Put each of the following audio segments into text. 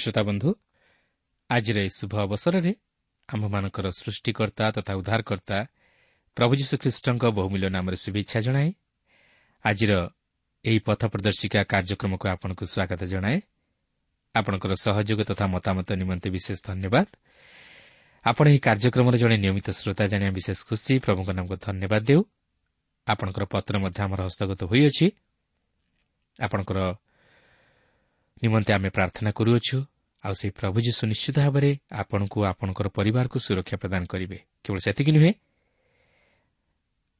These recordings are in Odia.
ପ୍ରିୟ ଶ୍ରୋତା ବନ୍ଧୁ ଆଜିର ଏହି ଶୁଭ ଅବସରରେ ଆମ୍ଭମାନଙ୍କର ସୃଷ୍ଟିକର୍ତ୍ତା ତଥା ଉଦ୍ଧାରକର୍ତ୍ତା ପ୍ରଭୁ ଯୀଶୁଖ୍ରୀଷ୍ଟଙ୍କ ବହୁମୂଲ୍ୟ ନାମରେ ଶୁଭେଚ୍ଛା ଜଣାଏ। ଆଜିର ଏହି ପଥ ପ୍ରଦର୍ଶିକା କାର୍ଯ୍ୟକ୍ରମକୁ ଆପଣଙ୍କୁ ସ୍ୱାଗତ ଜଣାଏ। ଆପଣଙ୍କର ସହଯୋଗ ତଥା ମତାମତ ନିମନ୍ତେ ବିଶେଷ ଧନ୍ୟବାଦ। ଆପଣ ଏହି କାର୍ଯ୍ୟକ୍ରମର ଜଣେ ନିୟମିତ ଶ୍ରୋତା ଜାଣିବା ବିଶେଷ ଖୁସି। ପ୍ରଭୁଙ୍କ ନାମକୁ ଧନ୍ୟବାଦ ଦେଉ। ଆପଣଙ୍କର ପତ୍ର ମଧ୍ୟ ଆମର ହସ୍ତଗତ ହୋଇଅଛି। ଆପଣଙ୍କର ନିମନ୍ତେ ଆମେ ପ୍ରାର୍ଥନା କରୁଅଛୁ ଆଉ ସେହି ପ୍ରଭୁ ଯୀଶୁ ନିଶ୍ଚିତ ଭାବରେ ଆପଣଙ୍କୁ ଆପଣଙ୍କର ପରିବାରକୁ ସୁରକ୍ଷା ପ୍ରଦାନ କରିବେ। କେବଳ ସେତିକି ନୁହେଁ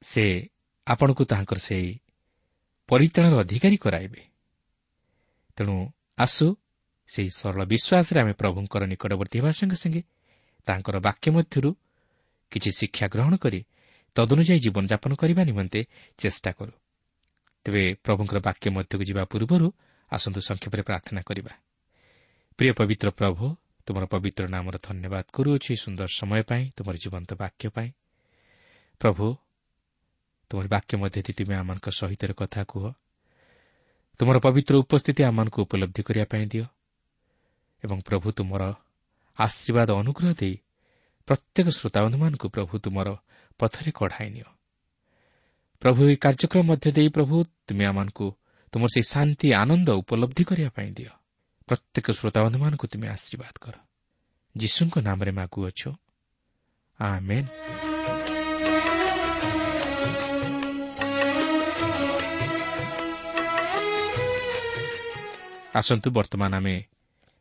ସେ ଆପଣଙ୍କୁ ତାହାଙ୍କର ସେହି ପରିତ୍ରାଣର ଅଧିକାରୀ କରାଇବେ। ତେଣୁ ଆସୁ ସେହି ସରଳ ବିଶ୍ୱାସରେ ଆମେ ପ୍ରଭୁଙ୍କର ନିକଟବର୍ତ୍ତୀ ହେବା ସଙ୍ଗେ ସଙ୍ଗେ ତାଙ୍କର ବାକ୍ୟ ମଧ୍ୟରୁ କିଛି ଶିକ୍ଷା ଗ୍ରହଣ କରି ତଦନୁଯାୟୀ ଜୀବନଯାପନ କରିବା ନିମନ୍ତେ ଚେଷ୍ଟା କରୁ। ତେବେ ପ୍ରଭୁଙ୍କର ବାକ୍ୟ ମଧ୍ୟକୁ ଯିବା ପୂର୍ବରୁ ଆସନ୍ତୁ ସଂକ୍ଷେପରେ ପ୍ରାର୍ଥନା କରିବା। ପ୍ରିୟ ପବିତ୍ର ପ୍ରଭୁ ତୁମର ପବିତ୍ର ନାମର ଧନ୍ୟବାଦ କରୁଅଛି ସୁନ୍ଦର ସମୟ ପାଇଁ ତୁମର ଜୀବନ୍ତ ବାକ୍ୟ ପାଇଁ। ପ୍ରଭୁ ତୁମର ବାକ୍ୟ ମଧ୍ୟରେ ତୁମେ ଆମମାନଙ୍କ ସହିତ କଥା କୁହ। ତୁମର ପବିତ୍ର ଉପସ୍ଥିତି ଆମମାନଙ୍କୁ ଉପଲବ୍ଧି କରିବା ପାଇଁ ଦିଅ। ଏବଂ ପ୍ରଭୁ ତୁମର ଆଶୀର୍ବାଦ ଅନୁଗ୍ରହ ଦେଇ ପ୍ରତ୍ୟେକ ଶ୍ରୋତାବନ୍ଧୁମାନଙ୍କୁ ପ୍ରଭୁ ତୁମର ପଥରେ କଢ଼ାଇ ନିଅ। ପ୍ରଭୁ ଏହି କାର୍ଯ୍ୟକ୍ରମ ମଧ୍ୟ ଦେଇ ପ୍ରଭୁ ତୁମେ ଆମମାନଙ୍କୁ ତୁମର ସେହି ଶାନ୍ତି ଆନନ୍ଦ ଉପଲବ୍ଧି କରିବା ପାଇଁ ଦିଅ। ପ୍ରତ୍ୟେକ ଶ୍ରୋତାବନ୍ଧୁମାନଙ୍କୁ ତୁମେ ଆଶୀର୍ବାଦ କର। ଯୀଶୁଙ୍କ ନାମରେ ମାଗୁଅଛୁ ଆସନ୍ତୁ ବର୍ତ୍ତମାନ ଆମେ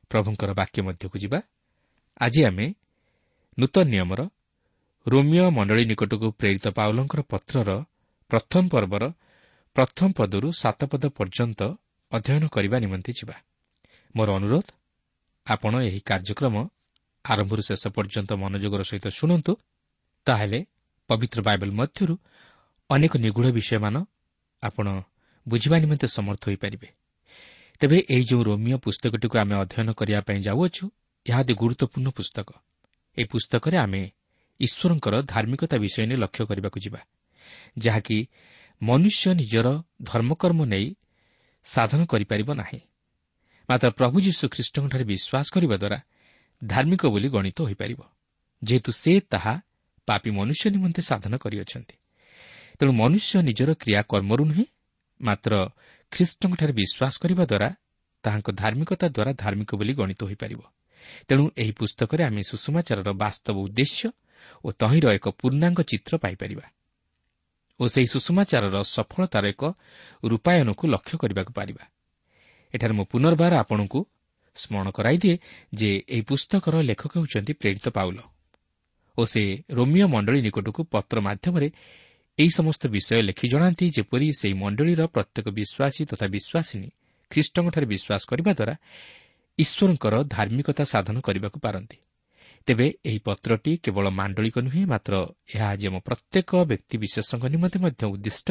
ପ୍ରଭୁଙ୍କର ବାକ୍ୟ ମଧ୍ୟକୁ ଯିବା। ଆଜି ଆମେ ନୂତନ ନିୟମର ରୋମିଓ ମଣ୍ଡଳୀ ନିକଟକୁ ପ୍ରେରିତ ପାଉଲଙ୍କର ପତ୍ରର ପ୍ରଥମ ପର୍ବର ପ୍ରଥମ ପଦରୁ ସାତ ପଦ ପର୍ଯ୍ୟନ୍ତ ଅଧ୍ୟୟନ କରିବା ନିମନ୍ତେ ଯିବା। ମୋର ଅନୁରୋଧ ଆପଣ ଏହି କାର୍ଯ୍ୟକ୍ରମ ଆରମ୍ଭରୁ ଶେଷ ପର୍ଯ୍ୟନ୍ତ ମନୋଯୋଗର ସହିତ ଶୁଣନ୍ତୁ ତାହେଲେ ପବିତ୍ର ବାଇବଲ ମଧ୍ୟରୁ ଅନେକ ନିଗୁଢ଼ ବିଷୟମାନ ଆପଣ ବୁଝିବା ନିମନ୍ତେ ସମର୍ଥ ହୋଇପାରିବେ। ତେବେ ଏହି ଯେଉଁ ରୋମିଓ ପୁସ୍ତକଟିକୁ ଆମେ ଅଧ୍ୟୟନ କରିବା ପାଇଁ ଯାଉଅଛୁ ଏହା ଅତି ଗୁରୁତ୍ୱପୂର୍ଣ୍ଣ ପୁସ୍ତକ। ଏହି ପୁସ୍ତକରେ ଆମେ ଈଶ୍ୱରଙ୍କର ଧାର୍ମିକତା ବିଷୟ ନେଇ ଲକ୍ଷ୍ୟ କରିବାକୁ ଯିବା ଯାହାକି ମନୁଷ୍ୟ ନିଜର ଧର୍ମକର୍ମ ନେଇ ସାଧନ କରିପାରିବ ନାହିଁ। ମାତ୍ର ପ୍ରଭୁ ଯୀଶୁ ଖ୍ରୀଷ୍ଟଙ୍କଠାରେ ବିଶ୍ୱାସ କରିବା ଦ୍ୱାରା ଧାର୍ମିକ ବୋଲି ଗଣିତ ହୋଇପାରିବ। ଯେହେତୁ ସେ ତାହା ପାପି ମନୁଷ୍ୟ ନିମନ୍ତେ ସାଧନ କରିଅଛନ୍ତି। ତେଣୁ ମନୁଷ୍ୟ ନିଜର କ୍ରିୟାକର୍ମରୁ ନୁହେଁ ମାତ୍ର ଖ୍ରୀଷ୍ଟଙ୍କଠାରେ ବିଶ୍ୱାସ କରିବା ଦ୍ୱାରା ତାହାଙ୍କ ଧାର୍ମିକତା ଦ୍ୱାରା ଧାର୍ମିକ ବୋଲି ଗଣିତ ହୋଇପାରିବ। ତେଣୁ ଏହି ପୁସ୍ତକରେ ଆମେ ସୁଷମାଚାରର ବାସ୍ତବ ଉଦ୍ଦେଶ୍ୟ ଓ ତହିଁର ଏକ ପୂର୍ଣ୍ଣାଙ୍ଗ ଚିତ୍ର ପାଇପାରିବା। ଓ ସେହି ସୁଷମାଚାରର ସଫଳତାର ଏକ ରୂପାୟନକୁ ଲକ୍ଷ୍ୟ କରିବାକୁ ପାରିବା। ଏଠାରେ ମୁଁ ପୁନର୍ବାର ଆପଣଙ୍କୁ ସ୍ମରଣ କରାଇଦିଏ ଯେ ଏହି ପୁସ୍ତକର ଲେଖକ ହେଉଛନ୍ତି ପ୍ରେରିତ ପାଉଲ ଓ ସେ ରୋମିଓ ମଣ୍ଡଳୀ ନିକଟକୁ ପତ୍ର ମାଧ୍ୟମରେ ଏହି ସମସ୍ତ ବିଷୟ ଲେଖି ଜଣାନ୍ତି ଯେପରି ସେହି ମଣ୍ଡଳୀର ପ୍ରତ୍ୟେକ ବିଶ୍ୱାସୀ ତଥା ବିଶ୍ୱାସିନୀ ଖ୍ରୀଷ୍ଟଙ୍କଠାରେ ବିଶ୍ୱାସ କରିବା ଦ୍ୱାରା ଈଶ୍ୱରଙ୍କର ଧାର୍ମିକତା ସାଧନ କରିବାକୁ ପାରନ୍ତି। ତେବେ ଏହି ପତ୍ରଟି କେବଳ ମାଣ୍ଡଳିକ ନୁହେଁ ମାତ୍ର ଏହା ଆଜି ଆମ ପ୍ରତ୍ୟେକ ବ୍ୟକ୍ତିବିଶେଷଙ୍କ ନିମନ୍ତେ ମଧ୍ୟ ଉଦ୍ଦିଷ୍ଟ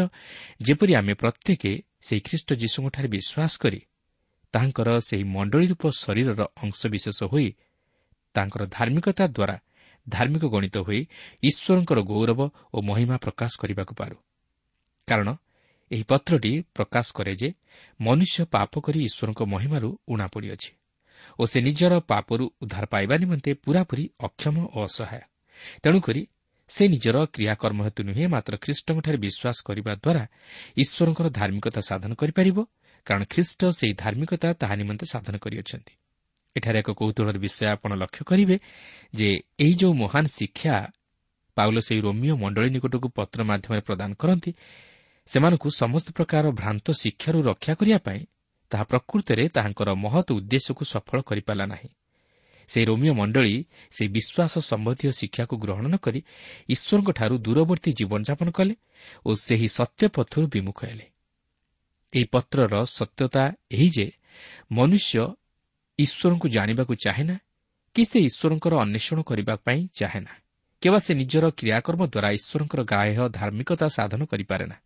ଯେପରି ଆମେ ପ୍ରତ୍ୟେକ ସେହି ଖ୍ରୀଷ୍ଟ ଯୀଶୁଙ୍କଠାରେ ବିଶ୍ୱାସ କରି ତାହାଙ୍କର ସେହି ମଣ୍ଡଳୀ ରୂପ ଶରୀରର ଅଂଶବିଶେଷ ହୋଇ ତାଙ୍କର ଧାର୍ମିକତା ଦ୍ୱାରା ଧାର୍ମିକ ଗଣିତ ହୋଇ ଈଶ୍ୱରଙ୍କର ଗୌରବ ଓ ମହିମା ପ୍ରକାଶ କରିବାକୁ ପାରୁ। କାରଣ ଏହି ପତ୍ରଟି ପ୍ରକାଶ କରେ ଯେ ମନୁଷ୍ୟ ପାପ କରି ଈଶ୍ୱରଙ୍କ ମହିମାରୁ ଉଣା ପଡ଼ିଅଛି। ଓ ସେ ନିଜର ପାପରୁ ଉଦ୍ଧାର ପାଇବା ନିମନ୍ତେ ପୂରାପୂରି ଅକ୍ଷମ ଓ ଅସହାୟ। ତେଣୁକରି ସେ ନିଜର କ୍ରିୟାକର୍ମ ହେତୁ ନୁହେଁ ମାତ୍ର ଖ୍ରୀଷ୍ଟଙ୍କଠାରେ ବିଶ୍ୱାସ କରିବା ଦ୍ୱାରା ଈଶ୍ୱରଙ୍କର ଧାର୍ମିକତା ସାଧନ କରିପାରିବ କାରଣ ଖ୍ରୀଷ୍ଟ ସେହି ଧାର୍ମିକତା ତାହା ନିମନ୍ତେ ସାଧନ କରିଅଛନ୍ତି। ଏଠାରେ ଏକ କୌତୁହଳର ବିଷୟ ଆପଣ ଲକ୍ଷ୍ୟ କରିବେ ଯେ ଏହି ଯେଉଁ ମହାନ ଶିକ୍ଷା ପାଉଲ ସେହି ରୋମିଓ ମଣ୍ଡଳୀ ନିକଟକୁ ପତ୍ର ମାଧ୍ୟମରେ ପ୍ରଦାନ କରନ୍ତି ସେମାନଙ୍କୁ ସମସ୍ତ ପ୍ରକାର ଭ୍ରାନ୍ତ ଶିକ୍ଷାରୁ ରକ୍ଷା କରିବା ପାଇଁ ତାହା ପ୍ରକୃତରେ ତାହାଙ୍କର ମହତ୍ ଉଦ୍ଦେଶ୍ୟକୁ ସଫଳ କରିପାରିଲା ନାହିଁ। ସେହି ରୋମିଓ ମଣ୍ଡଳୀ ସେହି ବିଶ୍ୱାସ ସମ୍ବନ୍ଧୀୟ ଶିକ୍ଷାକୁ ଗ୍ରହଣ ନ କରି ଈଶ୍ୱରଙ୍କଠାରୁ ଦୂରବର୍ତ୍ତୀ ଜୀବନଯାପନ କଲେ ଓ ସେହି ସତ୍ୟପଥରୁ ବିମୁଖ ହେଲେ। ଏହି ପତ୍ରର ସତ୍ୟତା ଏହି ଯେ ମନୁଷ୍ୟ ଈଶ୍ୱରଙ୍କୁ ଜାଣିବାକୁ ଚାହେଁ ନା କି ସେ ଈଶ୍ୱରଙ୍କର ଅନ୍ୱେଷଣ କରିବା ପାଇଁ ଚାହେଁ ନା କେବଳ ସେ ନିଜର କ୍ରିୟାକର୍ମ ଦ୍ୱାରା ଈଶ୍ୱରଙ୍କର ଗାୟ ଧାର୍ମିକତା ସାଧନ କରିପାରେ ନା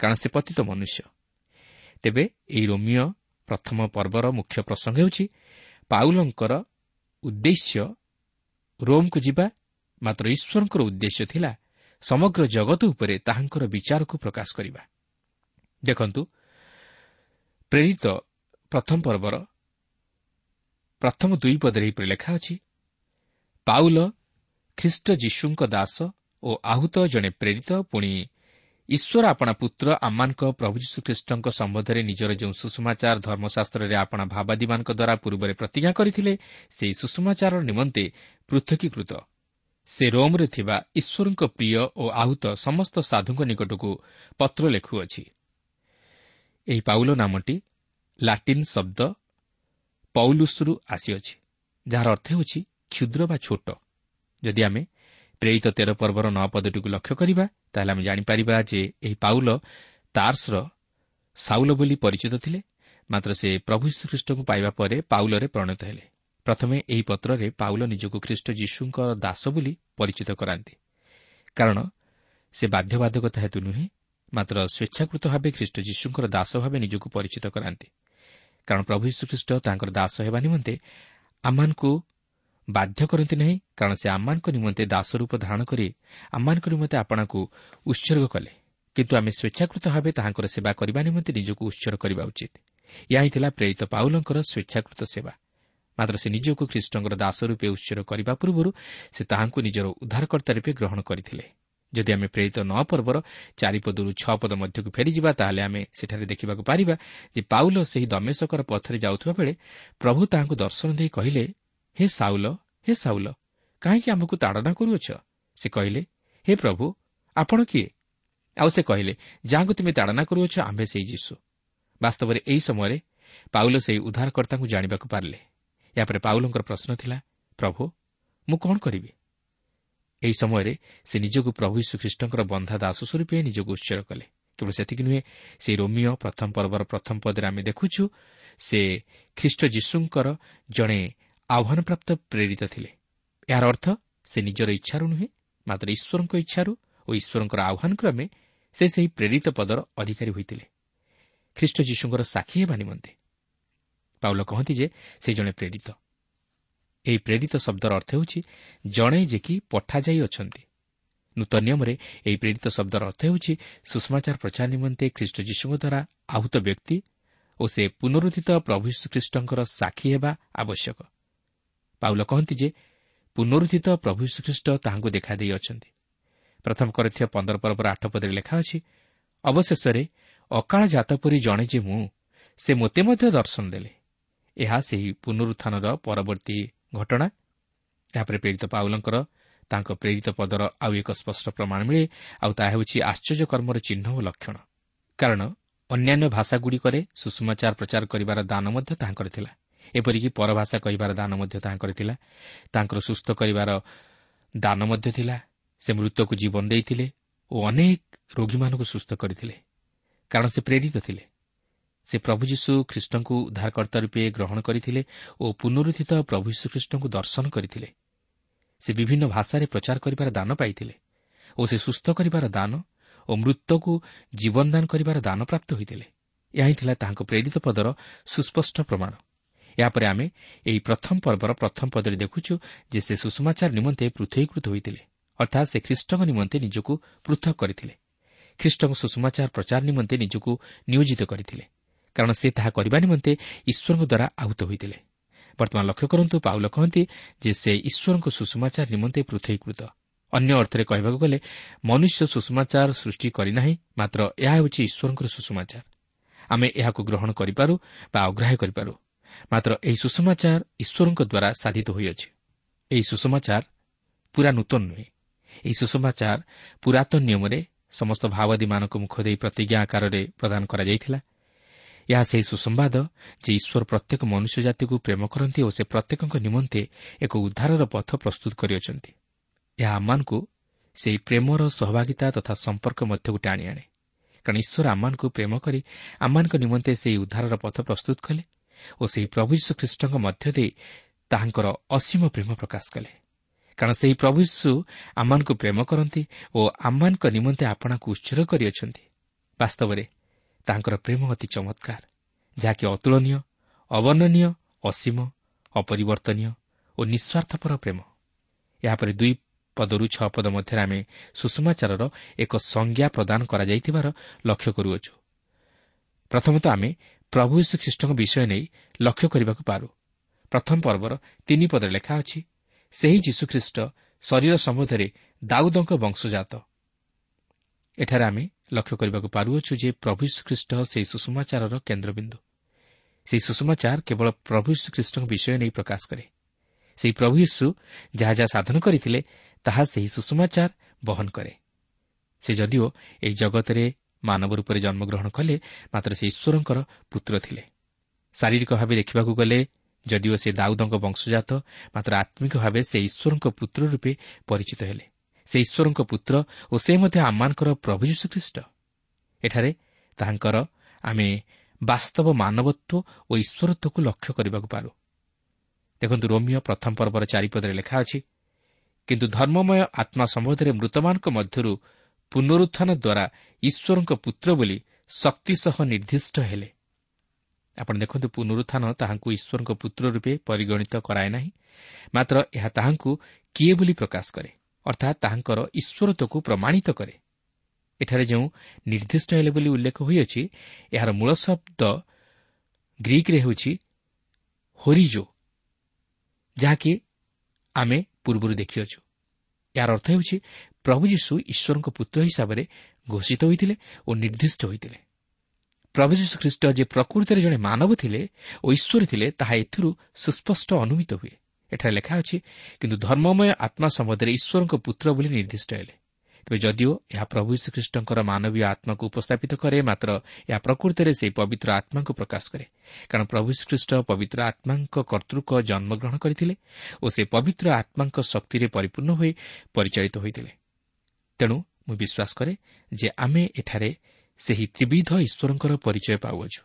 କାରଣ ସେ ପତିତ ମନୁଷ୍ୟ। ତେବେ ଏହି ରୋମିଓ ପ୍ରଥମ ପର୍ବର ମୁଖ୍ୟ ପ୍ରସଙ୍ଗ ହେଉଛି ପାଉଲଙ୍କର ଉଦ୍ଦେଶ୍ୟ ରୋମ୍କୁ ଯିବା। ମାତ୍ର ଈଶ୍ୱରଙ୍କର ଉଦ୍ଦେଶ୍ୟ ଥିଲା ସମଗ୍ର ଜଗତ ଉପରେ ତାହାଙ୍କର ବିଚାରକୁ ପ୍ରକାଶ କରିବା। ଦେଖନ୍ତୁ ପ୍ରେରିତ ପ୍ରଥମ ପର୍ବର ପ୍ରଥମ ଦୁଇ ପଦରେ ଏହିପରି ଲେଖା ଅଛି ପାଉଲ ଖ୍ରୀଷ୍ଟ ଯୀଶୁଙ୍କ ଦାସ ଓ ଆହୁତ ଜଣେ ପ୍ରେରିତ ପୁଣି ଈଶ୍ୱର ଆପଣା ପୁତ୍ର ଆମମାନଙ୍କ ପ୍ରଭୁ ଯୀଶୁଖ୍ରୀଷ୍ଟଙ୍କ ସମ୍ବନ୍ଧରେ ନିଜର ଯେଉଁ ସୁଷମାଚାର ଧର୍ମଶାସ୍ତ୍ରରେ ଆପଣା ଭାବାଦୀମାନଙ୍କ ଦ୍ୱାରା ପୂର୍ବରେ ପ୍ରତିଜ୍ଞା କରିଥିଲେ ସେହି ସୁଷମାଚାର ନିମନ୍ତେ ପୃଥକୀକୃତ। ସେ ରୋମ୍ରେ ଥିବା ଈଶ୍ୱରଙ୍କ ପ୍ରିୟ ଓ ଆହୁତ ସମସ୍ତ ସାଧୁଙ୍କ ନିକଟକୁ ପତ୍ର ଲେଖୁଅଛି। ଏହି ପାଉଲ ନାମଟି ଲାଟିନ୍ ଶବ୍ଦ ପୌଲୁସ୍ରୁ ଆସିଅଛି ଯାହାର ଅର୍ଥ ହେଉଛି କ୍ଷୁଦ୍ର ବା ଛୋଟ। ଯଦି ଆମେ ପ୍ରେରିତ ତେର ପର୍ବର ନଅ ପଦଟିକୁ ଲକ୍ଷ୍ୟ କରିବା ତାହେଲେ ଆମେ ଜାଣିପାରିବା ଯେ ଏହି ପାଉଲ ତାର୍ସର ସାଉଲ ବୋଲି ପରିଚିତ ଥିଲେ ମାତ୍ର ସେ ପ୍ରଭୁ ଶ୍ରୀଖ୍ରୀଷ୍ଟଙ୍କୁ ପାଇବା ପରେ ପାଉଲରେ ପରିଣତ ହେଲେ। ପ୍ରଥମେ ଏହି ପତ୍ରରେ ପାଉଲ ନିଜକୁ ଖ୍ରୀଷ୍ଟ ଯୀଶୁଙ୍କ ଦାସ ବୋଲି ପରିଚିତ କରାନ୍ତି। କାରଣ ସେ ବାଧ୍ୟବାଧକତା ହେତୁ ନୁହେଁ ମାତ୍ର ସ୍ୱେଚ୍ଛାକୃତ ଭାବେ ଖ୍ରୀଷ୍ଟ ଯୀଶୁଙ୍କର ଦାସ ଭାବେ ନିଜକୁ ପରିଚିତ କରାନ୍ତି। କାରଣ ପ୍ରଭୁ ଯୀଶୁଖ୍ରୀଷ୍ଟ ତାଙ୍କର ଦାସ ହେବା ନିମନ୍ତେ ଆମମାନଙ୍କୁ ବାଧ୍ୟ କରନ୍ତି ନାହିଁ କାରଣ ସେ ଆମମାନଙ୍କ ନିମନ୍ତେ ଦାସ ରୂପ ଧାରଣ କରି ଆମମାନଙ୍କ ନିମନ୍ତେ ଆପଣଙ୍କୁ ଉତ୍ସର୍ଗ କଲେ। କିନ୍ତୁ ଆମେ ସ୍ୱେଚ୍ଛାକୃତ ଭାବେ ତାହାଙ୍କର ସେବା କରିବା ନିମନ୍ତେ ନିଜକୁ ଉତ୍ସର୍ଗ କରିବା ଉଚିତ। ଏହା ହିଁ ଥିଲା ପ୍ରେରିତ ପାଉଲଙ୍କର ସ୍ୱେଚ୍ଛାକୃତ ସେବା। ମାତ୍ର ସେ ନିଜକୁ ଖ୍ରୀଷ୍ଟଙ୍କର ଦାସ ରୂପେ ଉତ୍ସର୍ଗ କରିବା ପୂର୍ବରୁ ସେ ତାହାଙ୍କୁ ନିଜର ଉଦ୍ଧାରକର୍ତ୍ତା ରୂପେ ଗ୍ରହଣ କରିଥିଲେ। ଯଦି ଆମେ ପ୍ରେରିତ ନଅ ପର୍ବର ଚାରିପଦରୁ ଛଅ ପଦ ମଧ୍ୟକୁ ଫେରିଯିବା ତାହେଲେ ଆମେ ସେଠାରେ ଦେଖିବାକୁ ପାରିବା ଯେ ପାଉଲ ସେହି ଦମେଶକର ପଥରେ ଯାଉଥିବା ବେଳେ ପ୍ରଭୁ ତାହାଙ୍କୁ ଦର୍ଶନ ଦେଇ କହିଲେ ହେ ସାଉଲ ହେ ସାଉଲ କାହିଁକି ଆମକୁ ତାଡ଼ନା କରୁଅଛ? ସେ କହିଲେ ହେ ପ୍ରଭୁ ଆପଣ କିଏ? ଆଉ ସେ କହିଲେ ଯାହାଙ୍କୁ ତୁମେ ତାଡ଼ନା କରୁଅଛ ଆମ୍ଭେ ସେହି ଯୀଶୁ। ବାସ୍ତବରେ ଏହି ସମୟରେ ପାଉଲ ସେହି ଉଦ୍ଧାରକର୍ତ୍ତାଙ୍କୁ ଜାଣିବାକୁ ପାରିଲେ। ଏହାପରେ ପାଉଲଙ୍କର ପ୍ରଶ୍ନ ଥିଲା ପ୍ରଭୁ ମୁଁ କ'ଣ କରିବି? ଏହି ସମୟରେ ସେ ନିଜକୁ ପ୍ରଭୁ ଯୀଶୁଖ୍ରୀଷ୍ଟଙ୍କର ବନ୍ଧା ଦାସ ସ୍ୱରୂପେ ନିଜକୁ ଉତ୍ସର୍ଗ କଲେ। କେବଳ ସେତିକି ନୁହେଁ ସେହି ରୋମିଓ ପ୍ରଥମ ପର୍ବର ପ୍ରଥମ ପଦରେ ଆମେ ଦେଖୁଛୁ ସେ ଖ୍ରୀଷ୍ଟ ଯୀଶୁଙ୍କର ଜଣେ ଆହ୍ୱାନପ୍ରାପ୍ତ ପ୍ରେରିତ ଥିଲେ। ଏହାର ଅର୍ଥ ସେ ନିଜର ଇଚ୍ଛାରୁ ନୁହେଁ ମାତ୍ର ଈଶ୍ୱରଙ୍କ ଇଚ୍ଛାରୁ ଓ ଈଶ୍ୱରଙ୍କର ଆହ୍ୱାନ କ୍ରମେ ସେ ସେହି ପ୍ରେରିତ ପଦର ଅଧିକାରୀ ହୋଇଥିଲେ। ଖ୍ରୀଷ୍ଟ ଯୀଶୁଙ୍କର ସାକ୍ଷୀ ହେବା ନିମନ୍ତେ। ପାଉଲ କହନ୍ତି ଯେ ସେ ଜଣେ ପ୍ରେରିତ। ଏହି ପ୍ରେରିତ ଶବ୍ଦର ଅର୍ଥ ହେଉଛି ଜଣେ ଯେ କି ପଠାଯାଇ ଅଛନ୍ତି। ନୂତନ ନିୟମରେ ଏହି ପ୍ରେରିତ ଶବ୍ଦର ଅର୍ଥ ହେଉଛି ସୁଷମାଚାର ପ୍ରଚାର ନିମନ୍ତେ ଖ୍ରୀଷ୍ଟ ଯୀଶୁଙ୍କ ଦ୍ୱାରା ଆହୁତ ବ୍ୟକ୍ତି ଓ ସେ ପୁନରୁଦ୍ଧିତ ପ୍ରଭୁ ଶ୍ରୀଖ୍ରୀଷ୍ଟଙ୍କର ସାକ୍ଷୀ ହେବା ଆବଶ୍ୟକ। ପାଉଲ କହନ୍ତି ଯେ ପୁନରୁଦ୍ଧିତ ପ୍ରଭୁ ଶ୍ରୀଖ୍ରୀଷ୍ଟ ତାହାଙ୍କୁ ଦେଖାଦେଇ ଅଛନ୍ତି। ପ୍ରଥମ କରିଥିବା ପନ୍ଦର ପର୍ବର ଆଠ ପଦରେ ଲେଖା ଅଛି ଅବଶେଷରେ ଅକାଳ ଜାତ ପରି ଜଣେ ଯେ ମୁଁ ସେ ମୋତେ ମଧ୍ୟ ଦର୍ଶନ ଦେଲେ। ଏହା ସେହି ପୁନରୁତ୍ଥାନର ପରବର୍ତ୍ତୀ ଘଟଣା। ଏହାପରେ ପ୍ରେରିତ ପାଉଲଙ୍କର ତାଙ୍କ ପ୍ରେରିତ ପଦର ଆଉ ଏକ ସ୍ପଷ୍ଟ ପ୍ରମାଣ ମିଳେ ଆଉ ତାହା ହେଉଛି ଆଶ୍ଚର୍ଯ୍ୟ କର୍ମର ଚିହ୍ନ ଓ ଲକ୍ଷଣ। କାରଣ ଅନ୍ୟାନ୍ୟ ଭାଷାଗୁଡ଼ିକରେ ସୁଷମାଚାର ପ୍ରଚାର କରିବାର ଦାନ ମଧ୍ୟ ତାହାଙ୍କର ଥିଲା। ଏପରିକି ପରଭାଷା କହିବାର ଦାନ ମଧ୍ୟ ତାହାଙ୍କର ଥିଲା ତାଙ୍କର ସୁସ୍ଥ କରିବାର ଦାନ ମଧ୍ୟ ଥିଲା। ସେ ମୃତକୁ ଜୀବନ ଦେଇଥିଲେ ଓ ଅନେକ ରୋଗୀମାନଙ୍କୁ ସୁସ୍ଥ କରିଥିଲେ। କାରଣ ସେ ପ୍ରେରିତ ଥିଲେ। ସେ ପ୍ରଭୁ ଯୀଶୁ ଖ୍ରୀଷ୍ଟଙ୍କୁ ଉଦ୍ଧାରକର୍ତ୍ତା ରୂପେ ଗ୍ରହଣ କରିଥିଲେ ଓ ପୁନରୁଦ୍ଧିତ ପ୍ରଭୁ ଯୀଶୁଖ୍ରୀଷ୍ଟଙ୍କୁ ଦର୍ଶନ କରିଥିଲେ। ସେ ବିଭିନ୍ନ ଭାଷାରେ ପ୍ରଚାର କରିବାର ଦାନ ପାଇଥିଲେ ଓ ସେ ସୁସ୍ଥ କରିବାର ଦାନ ଓ ମୃତକୁ ଜୀବନଦାନ କରିବାର ଦାନ ପ୍ରାପ୍ତ ହୋଇଥିଲେ। ଏହା ହିଁ ଥିଲା ତାହାଙ୍କ ପ୍ରେରିତ ପଦର ସୁସ୍ପଷ୍ଟ ପ୍ରମାଣ। ଏହାପରେ ଆମେ ଏହି ପ୍ରଥମ ପର୍ବର ପ୍ରଥମ ପଦରେ ଦେଖୁଛୁ ଯେ ସେ ସୁଷମାଚାର ନିମନ୍ତେ ପୃଥକୀକୃତ ହୋଇଥିଲେ ଅର୍ଥାତ୍ ସେ ଖ୍ରୀଷ୍ଟଙ୍କ ନିମନ୍ତେ ନିଜକୁ ପୃଥକ କରିଥିଲେ। ଖ୍ରୀଷ୍ଟଙ୍କ ସୁଷମାଚାର ପ୍ରଚାର ନିମନ୍ତେ ନିଜକୁ ନିୟୋଜିତ କରିଥିଲେ କାରଣ ସେ ତାହା କରିବା ନିମନ୍ତେ ଈଶ୍ୱରଙ୍କ ଦ୍ୱାରା ଆହୁତ ହୋଇଥିଲେ। ବର୍ତ୍ତମାନ ଲକ୍ଷ୍ୟ କରନ୍ତୁ ପାଉଲ କହନ୍ତି ଯେ ସେ ଈଶ୍ୱରଙ୍କ ସୁଷମାଚାର ନିମନ୍ତେ ପୃଥକୀକୃତ। ଅନ୍ୟ ଅର୍ଥରେ କହିବାକୁ ଗଲେ ମନୁଷ୍ୟ ସୁଷମାଚାର ସୃଷ୍ଟି କରିନାହିଁ ମାତ୍ର ଏହା ହେଉଛି ଈଶ୍ୱରଙ୍କର ସୁଷମାଚାର। ଆମେ ଏହାକୁ ଗ୍ରହଣ କରିପାରୁ ବା ଅଗ୍ରାହ୍ୟ କରିପାରୁ। ମାତ୍ର ଏହି ସୁଷମାଚାର ଈଶ୍ୱରଙ୍କ ଦ୍ୱାରା ସାଧିତ ହୋଇଅଛି। ଏହି ସୁଷମାଚାର ପୁରା ନୂତନ ନୁହେଁ। ଏହି ସୁଷମାଚାର ପୁରାତନ ନିୟମରେ ସମସ୍ତ ଭାଓବାଦୀମାନଙ୍କ ମୁଖ ଦେଇ ପ୍ରତିଜ୍ଞା ଆକାରରେ ପ୍ରଦାନ କରାଯାଇଥିଲା। ଏହା ସେହି ସୁସମ୍ବାଦ ଯେ ଈଶ୍ୱର ପ୍ରତ୍ୟେକ ମନୁଷ୍ୟ ଜାତିକୁ ପ୍ରେମ କରନ୍ତି ଓ ସେ ପ୍ରତ୍ୟେକଙ୍କ ନିମନ୍ତେ ଏକ ଉଦ୍ଧାରର ପଥ ପ୍ରସ୍ତୁତ କରିଅଛନ୍ତି। ଏହା ଆମମାନଙ୍କୁ ସେହି ପ୍ରେମର ସହଭାଗିତା ତଥା ସମ୍ପର୍କ ମଧ୍ୟକୁ ଟାଣି ଆଣେ। କାରଣ ଈଶ୍ୱର ଆମମାନଙ୍କୁ ପ୍ରେମ କରି ଆମମାନଙ୍କ ନିମନ୍ତେ ସେହି ଉଦ୍ଧାରର ପଥ ପ୍ରସ୍ତୁତ କଲେ ଓ ସେହି ପ୍ରଭୁ ଯୀଶୁ ଖ୍ରୀଷ୍ଟଙ୍କ ମଧ୍ୟ ଦେଇ ତାହାଙ୍କର ଅସୀମ ପ୍ରେମ ପ୍ରକାଶ କଲେ। କାରଣ ସେହି ପ୍ରଭୁ ଯୀଶୁ ଆମମାନଙ୍କୁ ପ୍ରେମ କରନ୍ତି ଓ ଆମମାନଙ୍କ ନିମନ୍ତେ ଆପଣାକୁ ଉତ୍ସର୍ଗ କରିଅଛନ୍ତି। ବାସ୍ତବରେ ତାଙ୍କର ପ୍ରେମ ଅତି ଚମତ୍କାର ଯାହାକି ଅତୁଳନୀୟ ଅବର୍ଣ୍ଣନୀୟ ଅସୀମ ଅପରିବର୍ତ୍ତନୀୟ ଓ ନିଃସ୍ୱାର୍ଥପର ପ୍ରେମ। ଏହାପରେ ଦୁଇ ପଦରୁ ଛଅ ପଦ ମଧ୍ୟରେ ଆମେ ସୁଷମାଚାରର ଏକ ସଂଜ୍ଞା ପ୍ରଦାନ କରାଯାଇଥିବାର ଲକ୍ଷ୍ୟ କରୁଅଛୁ। ପ୍ରଥମତଃ ଆମେ ପ୍ରଭୁ ଶ୍ରୀଖ୍ରୀଷ୍ଟଙ୍କ ବିଷୟ ନେଇ ଲକ୍ଷ୍ୟ କରିବାକୁ ପାରୁ। ପ୍ରଥମ ପର୍ବର ତିନି ପଦରେ ଲେଖା ଅଛି ସେହି ଯୀଶୁଖ୍ରୀଷ୍ଟ ଶରୀର ସମ୍ବନ୍ଧରେ ଦାଉଦଙ୍କ ବଂଶଜାତ। ଏଠାରେ ଆମେ ଲକ୍ଷ୍ୟ କରିବାକୁ ପାରୁଅଛୁ ଯେ ପ୍ରଭୁ ଶ୍ରୀଖ୍ରୀଷ୍ଟ ସେହି ସୁଷମାଚାରର କେନ୍ଦ୍ରବିନ୍ଦୁ। ସେହି ସୁଷମାଚାର କେବଳ ପ୍ରଭୁ ଶ୍ରୀଖ୍ରୀଷ୍ଟଙ୍କ ବିଷୟ ନେଇ ପ୍ରକାଶ କରେ। ସେହି ପ୍ରଭୁ ଯୀଶୁ ଯାହା ଯାହା ସାଧନ କରିଥିଲେ ତାହା ସେହି ସୁଷମାଚାର ବହନ କରେ। ସେ ଯଦିଓ ଏହି ଜଗତରେ ମାନବ ରୂପରେ ଜନ୍ମଗ୍ରହଣ କଲେ ମାତ୍ର ସେ ଈଶ୍ୱରଙ୍କର ପୁତ୍ର ଥିଲେ। ଶାରୀରିକ ଭାବେ ଦେଖିବାକୁ ଗଲେ ଯଦିଓ ସେ ଦାଉଦଙ୍କ ବଂଶଜାତ ମାତ୍ର ଆତ୍ମିକ ଭାବେ ସେ ଈଶ୍ୱରଙ୍କ ପୁତ୍ର ରୂପେ ପରିଚିତ ହେଲେ। ସେ ଈଶ୍ୱରଙ୍କ ପୁତ୍ର ଓ ସେ ମଧ୍ୟ ଆମମାନଙ୍କର ପ୍ରଭୁ ଯୀଶୁଖ୍ରୀଷ୍ଟ। ଏଠାରେ ତାହାଙ୍କର ଆମେ ବାସ୍ତବ ମାନବତ୍ୱ ଓ ଈଶ୍ୱରତ୍ୱକୁ ଲକ୍ଷ୍ୟ କରିବାକୁ ପାରୁ। ଦେଖନ୍ତୁ ରୋମିଓ ପ୍ରଥମ ପର୍ବର ଚାରିପଦରେ ଲେଖା ଅଛି କିନ୍ତୁ ଧର୍ମମୟ ଆତ୍ମା ସମ୍ବନ୍ଧରେ ମୃତମାନଙ୍କ ମଧ୍ୟରୁ ପୁନରୁତ୍ଥାନ ଦ୍ୱାରା ଈଶ୍ୱରଙ୍କ ପୁତ୍ର ବୋଲି ଶକ୍ତି ସହ ନିର୍ଦ୍ଦିଷ୍ଟ ହେଲେ। ଆପଣ ଦେଖନ୍ତୁ ପୁନରୁତ୍ଥାନ ତାହାଙ୍କୁ ଈଶ୍ୱରଙ୍କ ପୁତ୍ର ରୂପେ ପରିଗଣିତ କରାଏ ନାହିଁ। ମାତ୍ର ଏହା ତାହାଙ୍କୁ କିଏ ବୋଲି ପ୍ରକାଶ କରେ? ଅର୍ଥାତ୍ ତାହାଙ୍କର ଈଶ୍ୱରତ୍ୱକୁ ପ୍ରମାଣିତ କରେ। ଏଠାରେ ଯେଉଁ ନିର୍ଦ୍ଦିଷ୍ଟ ହେଲେ ବୋଲି ଉଲ୍ଲେଖ ହୋଇଅଛି ଏହାର ମୂଳ ଶବ୍ଦ ଗ୍ରୀକ୍ରେ ହେଉଛି ହୋରିଜୋ ଯାହାକି ଆମେ ପୂର୍ବରୁ ଦେଖିଅଛୁ। ଏହାର ଅର୍ଥ ହେଉଛି ପ୍ରଭୁ ଯୀଶୁ ଈଶ୍ୱରଙ୍କ ପୁତ୍ର ହିସାବରେ ଘୋଷିତ ହୋଇଥିଲେ ଓ ନିର୍ଦ୍ଦିଷ୍ଟ ହୋଇଥିଲେ। ପ୍ରଭୁ ଯୀଶୁ ଖ୍ରୀଷ୍ଟ ଯେ ପ୍ରକୃତିରେ ଜଣେ ମାନବ ଥିଲେ ଓ ଈଶ୍ୱର ଥିଲେ ତାହା ଏଥିରୁ ସୁସ୍ପଷ୍ଟ ଅନୁମିତ ହୁଏ। ଏଠାରେ ଲେଖା ଅଛି କିନ୍ତୁ ଧର୍ମମୟ ଆତ୍ମା ସମ୍ବନ୍ଧରେ ଈଶ୍ୱରଙ୍କ ପୁତ୍ର ବୋଲି ନିର୍ଦ୍ଦିଷ୍ଟ ହେଲେ। ତେବେ ଯଦିଓ ଏହା ପ୍ରଭୁ ଶ୍ରୀଖ୍ରୀଷ୍ଟଙ୍କର ମାନବୀୟ ଆତ୍ମାକୁ ଉପସ୍ଥାପିତ କରେ ମାତ୍ର ଏହା ପ୍ରକୃତିରେ ସେହି ପବିତ୍ର ଆତ୍ମାଙ୍କୁ ପ୍ରକାଶ କରେ। କାରଣ ପ୍ରଭୁ ଶ୍ରୀଖ୍ରୀଷ୍ଟ ପବିତ୍ର ଆତ୍ମାଙ୍କ କର୍ତ୍ତୃକ ଜନ୍ମଗ୍ରହଣ କରିଥିଲେ ଓ ସେ ପବିତ୍ର ଆତ୍ମାଙ୍କ ଶକ୍ତିରେ ପରିପୂର୍ଣ୍ଣ ହୋଇ ପରିଚାଳିତ ହୋଇଥିଲେ। ତେଣୁ ମୁଁ ବିଶ୍ୱାସ କରେ ଯେ ଆମେ ଏଠାରେ ସେହି ତ୍ରିବିଧ ଈଶ୍ୱରଙ୍କର ପରିଚୟ ପାଉଅଛୁ।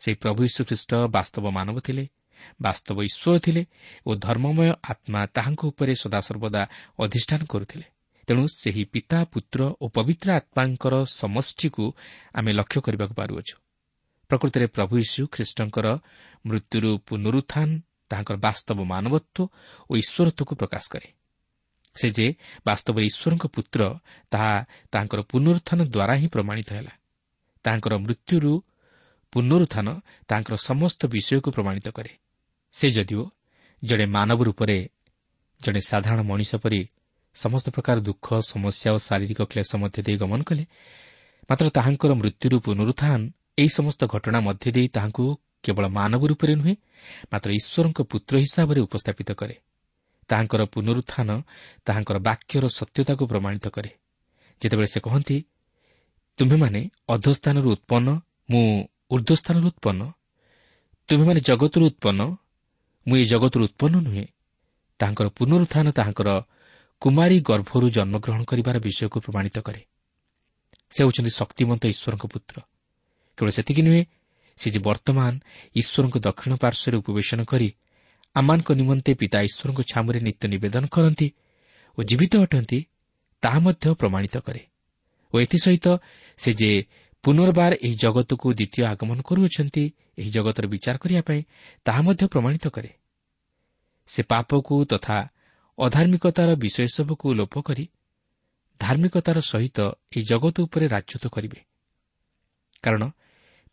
ସେହି ପ୍ରଭୁ ଯୀଶୁଖ୍ରୀଷ୍ଟ ବାସ୍ତବ ମାନବ ଥିଲେ ବାସ୍ତବ ଈଶ୍ୱର ଥିଲେ ଓ ଧର୍ମମୟ ଆତ୍ମା ତାହାଙ୍କ ଉପରେ ସଦାସର୍ବଦା ଅଧିଷ୍ଠାନ କରୁଥିଲେ। ତେଣୁ ସେହି ପିତା ପୁତ୍ର ଓ ପବିତ୍ର ଆତ୍ମାଙ୍କର ସମଷ୍ଟିକୁ ଆମେ ଲକ୍ଷ୍ୟ କରିବାକୁ ପାରୁଅଛୁ। ପ୍ରକୃତିରେ ପ୍ରଭୁ ଯୀଶୁ ଖ୍ରୀଷ୍ଟଙ୍କର ମୃତ୍ୟୁରୁ ପୁନରୁତ୍ଥାନ ତାହାଙ୍କର ବାସ୍ତବ ମାନବତ୍ୱ ଓ ଈଶ୍ୱରତ୍ୱକୁ ପ୍ରକାଶ କରେ। ସେ ଯେ ବାସ୍ତବରେ ଈଶ୍ୱରଙ୍କ ପୁତ୍ର ତାହା ତାଙ୍କର ପୁନରୁତ୍ଥାନ ଦ୍ୱାରା ହିଁ ପ୍ରମାଣିତ ହେଲା। ତାହାଙ୍କର ମୃତ୍ୟୁରୁ ପୁନରୁତ୍ଥାନ ତାଙ୍କର ସମସ୍ତ ବିଷୟକୁ ପ୍ରମାଣିତ କରେ। ସେ ଯଦିଓ ଜଣେ ମାନବ ରୂପରେ ଜଣେ ସାଧାରଣ ମଣିଷ ପରି ସମସ୍ତ ପ୍ରକାର ଦୁଃଖ ସମସ୍ୟା ଓ ଶାରୀରିକ କ୍ଲେଶ ମଧ୍ୟ ଦେଇ ଗମନ କଲେ ମାତ୍ର ତାହାଙ୍କର ମୃତ୍ୟୁରୁ ପୁନରୁତ୍ଥାନ ଏହି ସମସ୍ତ ଘଟଣା ମଧ୍ୟ ଦେଇ ତାହାଙ୍କୁ କେବଳ ମାନବ ରୂପରେ ନୁହେଁ ମାତ୍ର ଈଶ୍ୱରଙ୍କ ପୁତ୍ର ହିସାବରେ ଉପସ୍ଥାପିତ କରେ। ତାହାଙ୍କର ପୁନରୁତ୍ଥାନ ତାହାଙ୍କର ବାକ୍ୟର ସତ୍ୟତାକୁ ପ୍ରମାଣିତ କରେ। ଯେତେବେଳେ ସେ କହନ୍ତି ତୁମ୍ଭେମାନେ ଅଧସ୍ଥାନରୁ ଉତ୍ପନ୍ନ ମୁଁ ଉର୍ଦ୍ଧ୍ୱସ୍ଥାନରୁ ଉତ୍ପନ୍ନ। ତୁମେମାନେ ଜଗତରୁ ଉତ୍ପନ୍ନ ମୁଁ ଏହି ଜଗତରୁ ଉତ୍ପନ୍ନ ନୁହେଁ। ତାହାଙ୍କର ପୁନରୁତ୍ଥାନ ତାହାଙ୍କର କୁମାରୀ ଗର୍ଭରୁ ଜନ୍ମଗ୍ରହଣ କରିବାର ବିଷୟକୁ ପ୍ରମାଣିତ କରେ। ସେ ହେଉଛନ୍ତି ଶକ୍ତିମନ୍ତ ଈଶ୍ୱରଙ୍କ ପୁତ୍ର। କେବଳ ସେତିକି ନୁହେଁ ସେ ଯେ ବର୍ତ୍ତମାନ ଈଶ୍ୱରଙ୍କ ଦକ୍ଷିଣ ପାର୍ଶ୍ୱରେ ଉପବେଶନ କରି ଆମମାନଙ୍କ ନିମନ୍ତେ ପିତା ଈଶ୍ୱରଙ୍କ ଛାମୁରେ ନିତ୍ୟ ନିବେଦନ କରନ୍ତି ଓ ଜୀବିତ ଅଟନ୍ତି ତାହା ମଧ୍ୟ ପ୍ରମାଣିତ କରେ। ଓ ଏଥିସହିତ ସେ ଯେ ପୁନର୍ବାର ଏହି ଜଗତକୁ ଦ୍ୱିତୀୟ ଆଗମନ କରୁଅଛନ୍ତି ଏହି ଜଗତର ବିଚାର କରିବା ପାଇଁ ତାହା ମଧ୍ୟ ପ୍ରମାଣିତ କରେ। ସେ ପାପକୁ ତଥା ଅଧାର୍ମିକତାର ବିଷୟସବୁକୁ ଲୋପ କରି ଧାର୍ମିକତାର ସହିତ ଏହି ଜଗତ ଉପରେ ରାଜତ୍ୱ କରିବେ। କାରଣ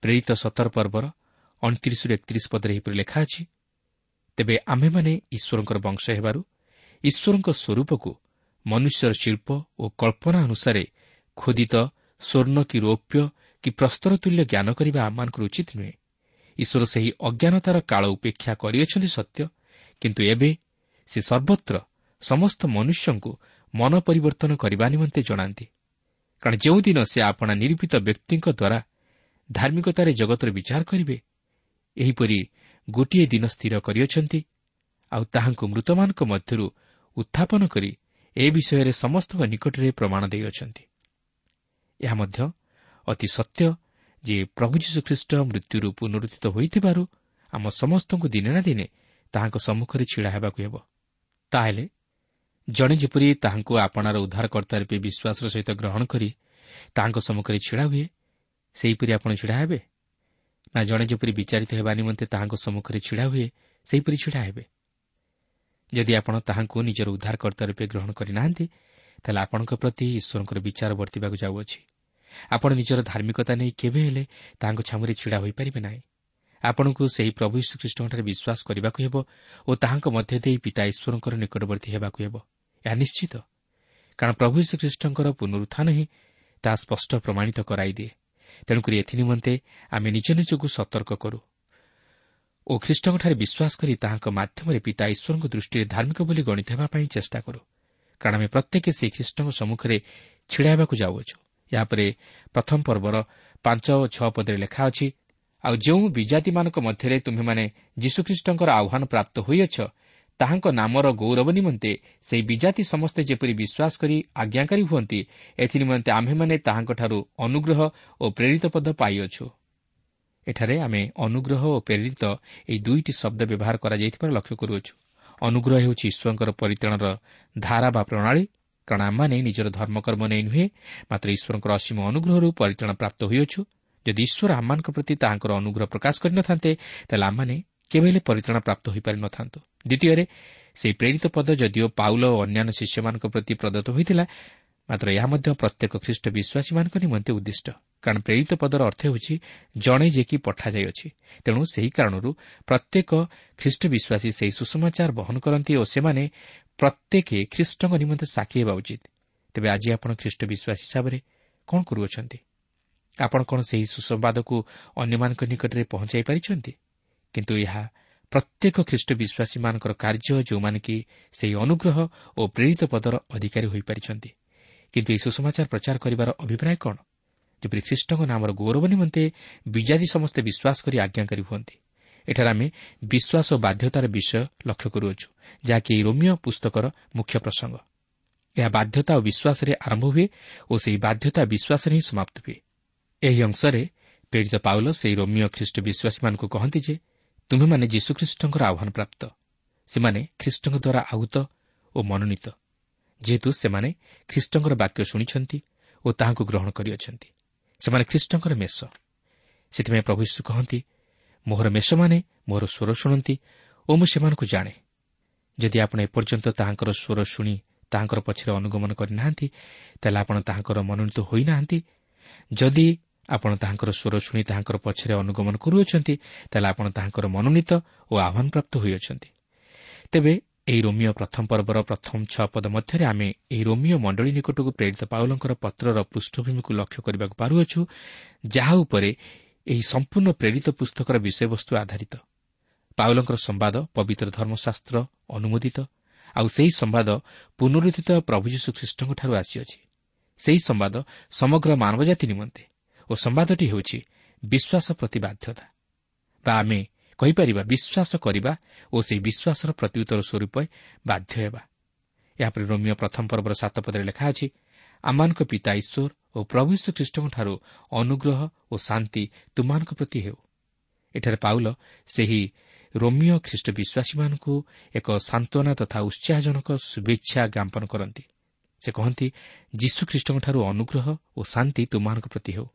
ପ୍ରେରିତ ସତର ପର୍ବର ଅଣତିରିଶରୁ ଏକତିରିଶ ପଦରେ ଏହିପରି ଲେଖା ଅଛି ତେବେ ଆମ୍ଭେମାନେ ଈଶ୍ୱରଙ୍କର ବଂଶ ହେବାରୁ ଈଶ୍ୱରଙ୍କ ସ୍ୱରୂପକୁ ମନୁଷ୍ୟର ଶିଳ୍ପ ଓ କଳ୍ପନା ଅନୁସାରେ ଖୋଦିତ ସ୍ୱର୍ଣ୍ଣ କି ରୌପ୍ୟ କି ପ୍ରସ୍ତର ତୁଲ୍ୟ ଜ୍ଞାନ କରିବା ଆମମାନଙ୍କର ଉଚିତ ନୁହେଁ। ଈଶ୍ୱର ସେହି ଅଜ୍ଞାନତାର କାଳ ଉପେକ୍ଷା କରିଅଛନ୍ତି ସତ୍ୟ କିନ୍ତୁ ଏବେ ସେ ସର୍ବତ୍ର ସମସ୍ତ ମନୁଷ୍ୟଙ୍କୁ ମନ ପରିବର୍ତ୍ତନ କରିବା ନିମନ୍ତେ ଜଣାନ୍ତି। କାରଣ ଯେଉଁଦିନ ସେ ଆପଣା ନିରୂପିତ ବ୍ୟକ୍ତିଙ୍କ ଦ୍ୱାରା ଧାର୍ମିକତାରେ ଜଗତର ବିଚାର କରିବେ ଏହିପରି ଗୋଟିଏ ଦିନ ସ୍ଥିର କରିଅଛନ୍ତି ଆଉ ତାହାଙ୍କୁ ମୃତମାନଙ୍କ ମଧ୍ୟରୁ ଉତ୍ଥାପନ କରି ଏ ବିଷୟରେ ସମସ୍ତଙ୍କ ନିକଟରେ ପ୍ରମାଣ ଦେଇଅଛନ୍ତି। ଏହା ମଧ୍ୟ ଅତି ସତ୍ୟ ଯେ ପ୍ରଭୁ ଯୀଶୁଖ୍ରୀଷ୍ଟ ମୃତ୍ୟୁରୁ ପୁନରୁଦ୍ଧିତ ହୋଇଥିବାରୁ ଆମ ସମସ୍ତଙ୍କୁ ଦିନେ ନା ଦିନେ ତାହାଙ୍କ ସମ୍ମୁଖରେ ଛିଡ଼ା ହେବାକୁ ହେବ। ତାହେଲେ ଜଣେ ଯେପରି ତାହାଙ୍କୁ ଆପଣାର ଉଦ୍ଧାରକର୍ତ୍ତା ରୂପେ ବିଶ୍ୱାସର ସହିତ ଗ୍ରହଣ କରି ତାହାଙ୍କ ସମ୍ମୁଖରେ ଛିଡ଼ା ହୁଏ ସେହିପରି ଆପଣ ଛିଡ଼ା ହେବେ? ନା ଜଣେ ଯେପରି ବିଚାରିତ ହେବା ନିମନ୍ତେ ତାହାଙ୍କ ସମ୍ମୁଖରେ ଛିଡ଼ା ହୁଏ ସେହିପରି ଛିଡ଼ା ହେବେ। ଯଦି ଆପଣ ତାହାଙ୍କୁ ନିଜର ଉଦ୍ଧାରକର୍ତ୍ତା ରୂପେ ଗ୍ରହଣ କରିନାହାନ୍ତି ତାହେଲେ ଆପଣଙ୍କ ପ୍ରତି ଈଶ୍ୱରଙ୍କର ବିଚାର ବର୍ତ୍ତିବାକୁ ଯାଉଅଛି। ଆପଣ ନିଜର ଧାର୍ମିକତା ନେଇ କେବେ ହେଲେ ତାହାଙ୍କ ଛାମୁରେ ଛିଡ଼ା ହୋଇପାରିବେ ନାହିଁ। ଆପଣଙ୍କୁ ସେହି ପ୍ରଭୁ ଶ୍ରୀକୃଷ୍ଣଙ୍କଠାରେ ବିଶ୍ୱାସ କରିବାକୁ ହେବ ଓ ତାହାଙ୍କ ମଧ୍ୟ ଦେଇ ପିତା ଈଶ୍ୱରଙ୍କର ନିକଟବର୍ତ୍ତୀ ହେବାକୁ ହେବ। ଏହା ନିଶ୍ଚିତ। କାରଣ ପ୍ରଭୁ ଶ୍ରୀଖ୍ରୀଷ୍ଟଙ୍କର ପୁନରୁତ୍ଥାନ ହିଁ ତାହା ସ୍ପଷ୍ଟ ପ୍ରମାଣିତ କରାଇଦିଏ। ତେଣୁକରି ଏଥି ନିମନ୍ତେ ଆମେ ନିଜ ନିଜକୁ ସତର୍କ କରୁ। ଓ ଖ୍ରୀଷ୍ଟଙ୍କଠାରେ ବିଶ୍ୱାସ କରି ତାହାଙ୍କ ମାଧ୍ୟମରେ ପିତା ଈଶ୍ୱରଙ୍କ ଦୃଷ୍ଟିରେ ଧାର୍ମିକ ବୋଲି ଗଣିତ ହେବା ପାଇଁ ଚେଷ୍ଟା କରୁ। କାରଣ ଆମେ ପ୍ରତ୍ୟେକ ସେହି ଖ୍ରୀଷ୍ଟଙ୍କ ସମ୍ମୁଖରେ ଛିଡ଼ା ହେବାକୁ ଯାଉଅଛୁ। ଏହାପରେ ପ୍ରଥମ ପର୍ବର ପାଞ୍ଚ ଓ ଛଅ ପଦରେ ଲେଖା ଅଛି ଆଉ ଯେଉଁ ବିଜାତିମାନଙ୍କ ମଧ୍ୟରେ ତୁମ୍ଭେମାନେ ଯୀଶୁଖ୍ରୀଷ୍ଟଙ୍କର ଆହ୍ୱାନ ପ୍ରାପ୍ତ ହୋଇଅଛ ତାହାଙ୍କ ନାମର ଗୌରବ ନିମନ୍ତେ ସେହି ବିଜାତି ସମସ୍ତେ ଯେପରି ବିଶ୍ୱାସ କରି ଆଜ୍ଞାକାରୀ ହୁଅନ୍ତି ଏଥିନିମନ୍ତେ ଆମ୍ଭେମାନେ ତାହାଙ୍କଠାରୁ ଅନୁଗ୍ରହ ଓ ପ୍ରେରିତ ପଦ ପାଇଅଛୁ। ଏଠାରେ ଆମେ ଅନୁଗ୍ରହ ଓ ପ୍ରେରିତ ଏହି ଦୁଇଟି ଶବ୍ଦ ବ୍ୟବହାର କରାଯାଇଥିବାର ଲକ୍ଷ୍ୟ କରୁଅଛୁ। ଅନୁଗ୍ରହ ହେଉଛି ଈଶ୍ୱରଙ୍କର ପରିତ୍ରାଣର ଧାରା ବା ପ୍ରଣାଳୀ। କାରଣ ଆମମାନେ ନିଜର ଧର୍ମକର୍ମ ନେଇ ନୁହେଁ ମାତ୍ର ଈଶ୍ୱରଙ୍କର ଅସୀମ ଅନୁଗ୍ରହରୁ ପରିତ୍ରାଣ ପ୍ରାପ୍ତ ହୋଇଅଛୁ। ଯଦି ଈଶ୍ୱର ଆମମାନଙ୍କ ପ୍ରତି ତାହାଙ୍କର ଅନୁଗ୍ରହ ପ୍ରକାଶ କରିନଥାନ୍ତେ ତାହେଲେ ଆମମାନେ କେବେ ହେଲେ ପରିତ୍ରାଣ ପ୍ରାପ୍ତ ହୋଇପାରିନଥାନ୍ତୁ। ଦ୍ୱିତୀୟରେ ସେହି ପ୍ରେରିତ ପଦ ଯଦିଓ ପାଉଲ ଓ ଅନ୍ୟାନ୍ୟ ଶିଷ୍ୟମାନଙ୍କ ପ୍ରତି ପ୍ରଦତ୍ତ ହୋଇଥିଲା ମାତ୍ର ଏହା ମଧ୍ୟ ପ୍ରତ୍ୟେକ ଖ୍ରୀଷ୍ଟ ବିଶ୍ୱାସୀମାନଙ୍କ ନିମନ୍ତେ ଉଦ୍ଦିଷ୍ଟ। କାରଣ ପ୍ରେରିତ ପଦର ଅର୍ଥ ହେଉଛି ଜଣେ ଯେ ପଠାଯାଇଅଛି। ତେଣୁ ସେହି କାରଣରୁ ପ୍ରତ୍ୟେକ ଖ୍ରୀଷ୍ଟ ବିଶ୍ୱାସୀ ସେହି ସୁସମାଚାର ବହନ କରନ୍ତି ଓ ସେମାନେ ପ୍ରତ୍ୟେକ ଖ୍ରୀଷ୍ଟଙ୍କ ନିମନ୍ତେ ସାକ୍ଷୀ ହେବା ଉଚିତ। ତେବେ ଆଜି ଆପଣ ଖ୍ରୀଷ୍ଟ ବିଶ୍ୱାସ ହିସାବରେ କ'ଣ କରୁଅଛନ୍ତି? ଆପଣ କ'ଣ ସେହି ସୁସମ୍ବାଦକୁ ଅନ୍ୟମାନଙ୍କ ନିକଟରେ ପହଞ୍ଚାଇ ପାରିଛନ୍ତି? କିନ୍ତୁ ଏହା ପ୍ରତ୍ୟେକ ଖ୍ରୀଷ୍ଟ ବିଶ୍ୱାସୀମାନଙ୍କର କାର୍ଯ୍ୟ ଯେଉଁମାନେ କି ସେହି ଅନୁଗ୍ରହ ଓ ପ୍ରେରିତ ପଦର ଅଧିକାରୀ ହୋଇପାରିଛନ୍ତି। କିନ୍ତୁ ଏହି ସୁସମାଚାର ପ୍ରଚାର କରିବାର ଅଭିପ୍ରାୟ କ'ଣ? ଯେପରି ଖ୍ରୀଷ୍ଟଙ୍କ ନାମର ଗୌରବ ନିମନ୍ତେ ବିଜାତି ସମସ୍ତେ ବିଶ୍ୱାସ କରି ଆଜ୍ଞାକାରୀ ହୁଅନ୍ତି। ଏଠାରେ ଆମେ ବିଶ୍ୱାସ ଓ ବାଧ୍ୟତାର ବିଷୟ ଲକ୍ଷ୍ୟ କରୁଅଛୁ ଯାହାକି ଏହି ରୋମିଓ ପୁସ୍ତକର ମୁଖ୍ୟ ପ୍ରସଙ୍ଗ। ଏହା ବାଧ୍ୟତା ଓ ବିଶ୍ୱାସରେ ଆରମ୍ଭ ହୁଏ ଓ ସେହି ବାଧ୍ୟତା ବିଶ୍ୱାସରେ ହିଁ ସମାପ୍ତ ହୁଏ। ଏହି ଅଂଶରେ ପ୍ରେରିତ ପାଉଲ ସେହି ରୋମିଓ ଖ୍ରୀଷ୍ଟ ବିଶ୍ୱାସୀମାନଙ୍କୁ କହନ୍ତି ଯେ ତୁମେମାନେ ଯୀଶୁଖ୍ରୀଷ୍ଟଙ୍କର ଆହ୍ୱାନ ପ୍ରାପ୍ତ ସେମାନେ ଖ୍ରୀଷ୍ଟଙ୍କ ଦ୍ୱାରା ଆହୁତ ଓ ମନୋନୀତ। ଯେହେତୁ ସେମାନେ ଖ୍ରୀଷ୍ଟଙ୍କର ବାକ୍ୟ ଶୁଣିଛନ୍ତି ଓ ତାହାକୁ ଗ୍ରହଣ କରିଅଛନ୍ତି। ସେମାନେ ଖ୍ରୀଷ୍ଟଙ୍କର ମେଷ। ସେଥିପାଇଁ ପ୍ରଭୁ ଯୀଶୁ କହନ୍ତି ମୋହର ମେଷମାନେ ମୋହର ସ୍ୱର ଶୁଣନ୍ତି ଓ ମୁଁ ସେମାନଙ୍କୁ ଜାଣେ। ଯଦି ଆପଣ ଏପର୍ଯ୍ୟନ୍ତ ତାହାଙ୍କର ସ୍ୱର ଶୁଣି ତାହାଙ୍କର ପଛରେ ଅନୁଗମନ କରିନାହାନ୍ତି ତାହେଲେ ଆପଣ ତାହାଙ୍କର ମନୋନୀତ ହୋଇନାହାନ୍ତି। ଯଦି ଆପଣ ତାହାଙ୍କର ସ୍ୱର ଶୁଣି ତାହାଙ୍କର ପଛରେ ଅନୁଗମନ କରୁଅଛନ୍ତି ତାହେଲେ ଆପଣ ତାହାଙ୍କର ମନୋନୀତ ଓ ଆହ୍ୱାନପ୍ରାପ୍ତ ହୋଇଅଛନ୍ତି। ତେବେ ଏହି ରୋମିଓ ପ୍ରଥମ ପର୍ବର ପ୍ରଥମ ଛଅ ପଦ ମଧ୍ୟରେ ଆମେ ଏହି ରୋମିଓ ମଣ୍ଡଳୀ ନିକଟକୁ ପ୍ରେରିତ ପାଉଲଙ୍କର ପତ୍ରର ପୃଷ୍ଠଭୂମିକୁ ଲକ୍ଷ୍ୟ କରିବାକୁ ପାରୁଅଛୁ ଯାହା ଉପରେ ଏହି ସମ୍ପୂର୍ଣ୍ଣ ପ୍ରେରିତ ପୁସ୍ତକର ବିଷୟବସ୍ତୁ ଆଧାରିତ। ପାଉଲଙ୍କର ସମ୍ବାଦ ପବିତ୍ର ଧର୍ମଶାସ୍ତ୍ର ଅନୁମୋଦିତ ଆଉ ସେହି ସମ୍ବାଦ ପୁନରୁଦ୍ଧିତ ପ୍ରଭୁ ଯୀଶୁ ଖ୍ରୀଷ୍ଟଙ୍କଠାରୁ ଆସିଅଛି। ସେହି ସମ୍ବାଦ ସମଗ୍ର ମାନବଜାତି ନିମନ୍ତେ। ଓ ସମ୍ବାଦଟି ହେଉଛି ବିଶ୍ୱାସ ପ୍ରତି ବାଧ୍ୟତା। ବା ଆମେ କହିପାରିବା ବିଶ୍ୱାସ କରିବା ଓ ସେହି ବିଶ୍ୱାସର ପ୍ରତ୍ୟୁତ୍ତର ସ୍ୱରୂପ ବାଧ୍ୟ ହେବା। ଏହାପରେ ରୋମିଓ ପ୍ରଥମ ପର୍ବର ସାତ ପଦରେ ଲେଖା ଅଛି ଆମମାନଙ୍କ ପିତା ଈଶ୍ୱର ଓ ପ୍ରଭୁ ଶ୍ରୀଖ୍ରୀଷ୍ଟଙ୍କଠାରୁ ଅନୁଗ୍ରହ ଓ ଶାନ୍ତି ତୁମମାନଙ୍କ ପ୍ରତି ହେଉ। ଏଠାରେ ପାଉଲ ସେହି ରୋମିଓ ଖ୍ରୀଷ୍ଟ ବିଶ୍ୱାସୀମାନଙ୍କୁ ଏକ ସାନ୍ତ୍ୱନା ତଥା ଉତ୍ସାହଜନକ ଶୁଭେଚ୍ଛା ଜ୍ଞାପନ କରନ୍ତି। ସେ କହନ୍ତି ଯୀଶୁଖ୍ରୀଷ୍ଟଙ୍କଠାରୁ ଅନୁଗ୍ରହ ଓ ଶାନ୍ତି ତୁମମାନଙ୍କ ପ୍ରତି ହେଉ।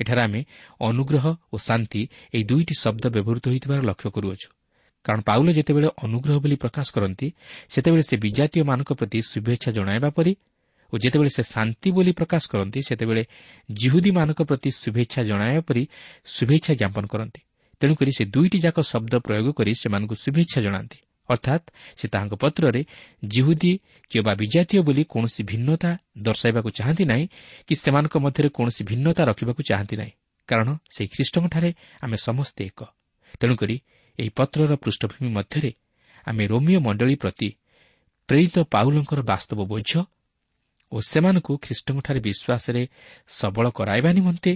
ଏଠାରେ ଆମେ ଅନୁଗ୍ରହ ଓ ଶାନ୍ତି ଏହି ଦୁଇଟି ଶବ୍ଦ ବ୍ୟବହୃତ ହୋଇଥିବାର ଲକ୍ଷ୍ୟ କରୁଅଛୁ କାରଣ ପାଉଲ ଯେତେବେଳେ ଅନୁଗ୍ରହ ବୋଲି ପ୍ରକାଶ କରନ୍ତି ସେତେବେଳେ ସେ ବିଜାତୀୟମାନଙ୍କ ପ୍ରତି ଶୁଭେଚ୍ଛା ଜଣାଇବା ପରି ଓ ଯେତେବେଳେ ସେ ଶାନ୍ତି ବୋଲି ପ୍ରକାଶ କରନ୍ତି ସେତେବେଳେ ଜିହୁଦୀମାନଙ୍କ ପ୍ରତି ଶୁଭେଚ୍ଛା ଜଣାଇବା ପରି ଶୁଭେଚ୍ଛା ଜ୍ଞାପନ କରନ୍ତି ତେଣୁକରି ସେ ଦୁଇଟି ଯାକ ଶବ୍ଦ ପ୍ରୟୋଗ କରି ସେମାନଙ୍କୁ ଶୁଭେଚ୍ଛା ଜଣାନ୍ତି ଅର୍ଥାତ୍ ସେ ତାହାଙ୍କ ପତ୍ରରେ ଜିହୁଦୀ କିମ୍ବା ବିଜାତୀୟ ବୋଲି କୌଣସି ଭିନ୍ନତା ଦର୍ଶାଇବାକୁ ଚାହାନ୍ତି ନାହିଁ କି ସେମାନଙ୍କ ମଧ୍ୟରେ କୌଣସି ଭିନ୍ନତା ରଖିବାକୁ ଚାହାନ୍ତି ନାହିଁ। କାରଣ ସେହି ଖ୍ରୀଷ୍ଟଙ୍କଠାରେ ଆମେ ସମସ୍ତେ ଏକ। ତେଣୁକରି ଏହି ପତ୍ରର ପୃଷ୍ଠଭୂମି ମଧ୍ୟରେ ଆମେ ରୋମିଓ ମଣ୍ଡଳୀ ପ୍ରତି ପ୍ରେରିତ ପାଉଲଙ୍କର ବାସ୍ତବ ବୋଝ ଓ ସେମାନଙ୍କୁ ଖ୍ରୀଷ୍ଟଙ୍କଠାରେ ବିଶ୍ୱାସରେ ସବଳ କରାଇବା ନିମନ୍ତେ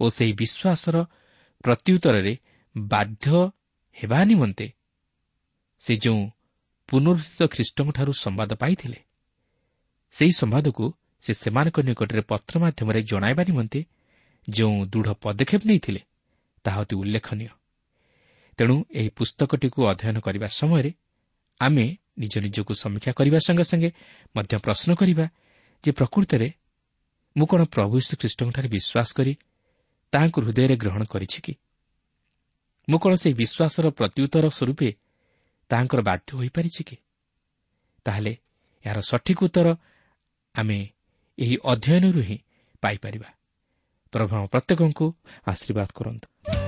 ଓ ସେହି ବିଶ୍ୱାସର ପ୍ରତ୍ୟୁତ୍ତରରେ ବାଧ୍ୟ ହେବା ନିମନ୍ତେ ସେ ଯେଉଁ ପୁନରୁଦ୍ଧିତ ଖ୍ରୀଷ୍ଟଙ୍କଠାରୁ ସମ୍ବାଦ ପାଇଥିଲେ ସେହି ସମ୍ବାଦକୁ ସେ ସେମାନଙ୍କ ନିକଟରେ ପତ୍ର ମାଧ୍ୟମରେ ଜଣାଇବା ନିମନ୍ତେ ଯେଉଁ ଦୃଢ଼ ପଦକ୍ଷେପ ନେଇଥିଲେ ତାହା ଅତି ଉଲ୍ଲେଖନୀୟ। ତେଣୁ ଏହି ପୁସ୍ତକଟିକୁ ଅଧ୍ୟୟନ କରିବା ସମୟରେ ଆମେ ନିଜ ନିଜକୁ ସମୀକ୍ଷା କରିବା ସଙ୍ଗେ ସଙ୍ଗେ ମଧ୍ୟ ପ୍ରଶ୍ନ କରିବା ଯେ ପ୍ରକୃତରେ ମୁଁ କ'ଣ ପ୍ରଭୁ ଶ୍ରୀଖ୍ରୀଷ୍ଟଙ୍କଠାରେ ବିଶ୍ୱାସ କରି ତାହାଙ୍କୁ ହୃଦୟରେ ଗ୍ରହଣ କରିଛି କି? ମୁଁ କ'ଣ ସେହି ବିଶ୍ୱାସର ପ୍ରତ୍ୟୁତ୍ତର ସ୍ୱରୂପେ ତାହାଙ୍କର ବାଧ୍ୟ ହୋଇପାରିଛି କି? ତାହେଲେ ଏହାର ସଠିକ୍ ଉତ୍ତର ଆମେ ଏହି ଅଧ୍ୟୟନରୁ ହିଁ ପାଇପାରିବା। ପ୍ରଭୁ ପ୍ରତ୍ୟେକଙ୍କୁ ଆଶୀର୍ବାଦ କରନ୍ତୁ।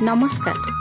ନମସ୍କାର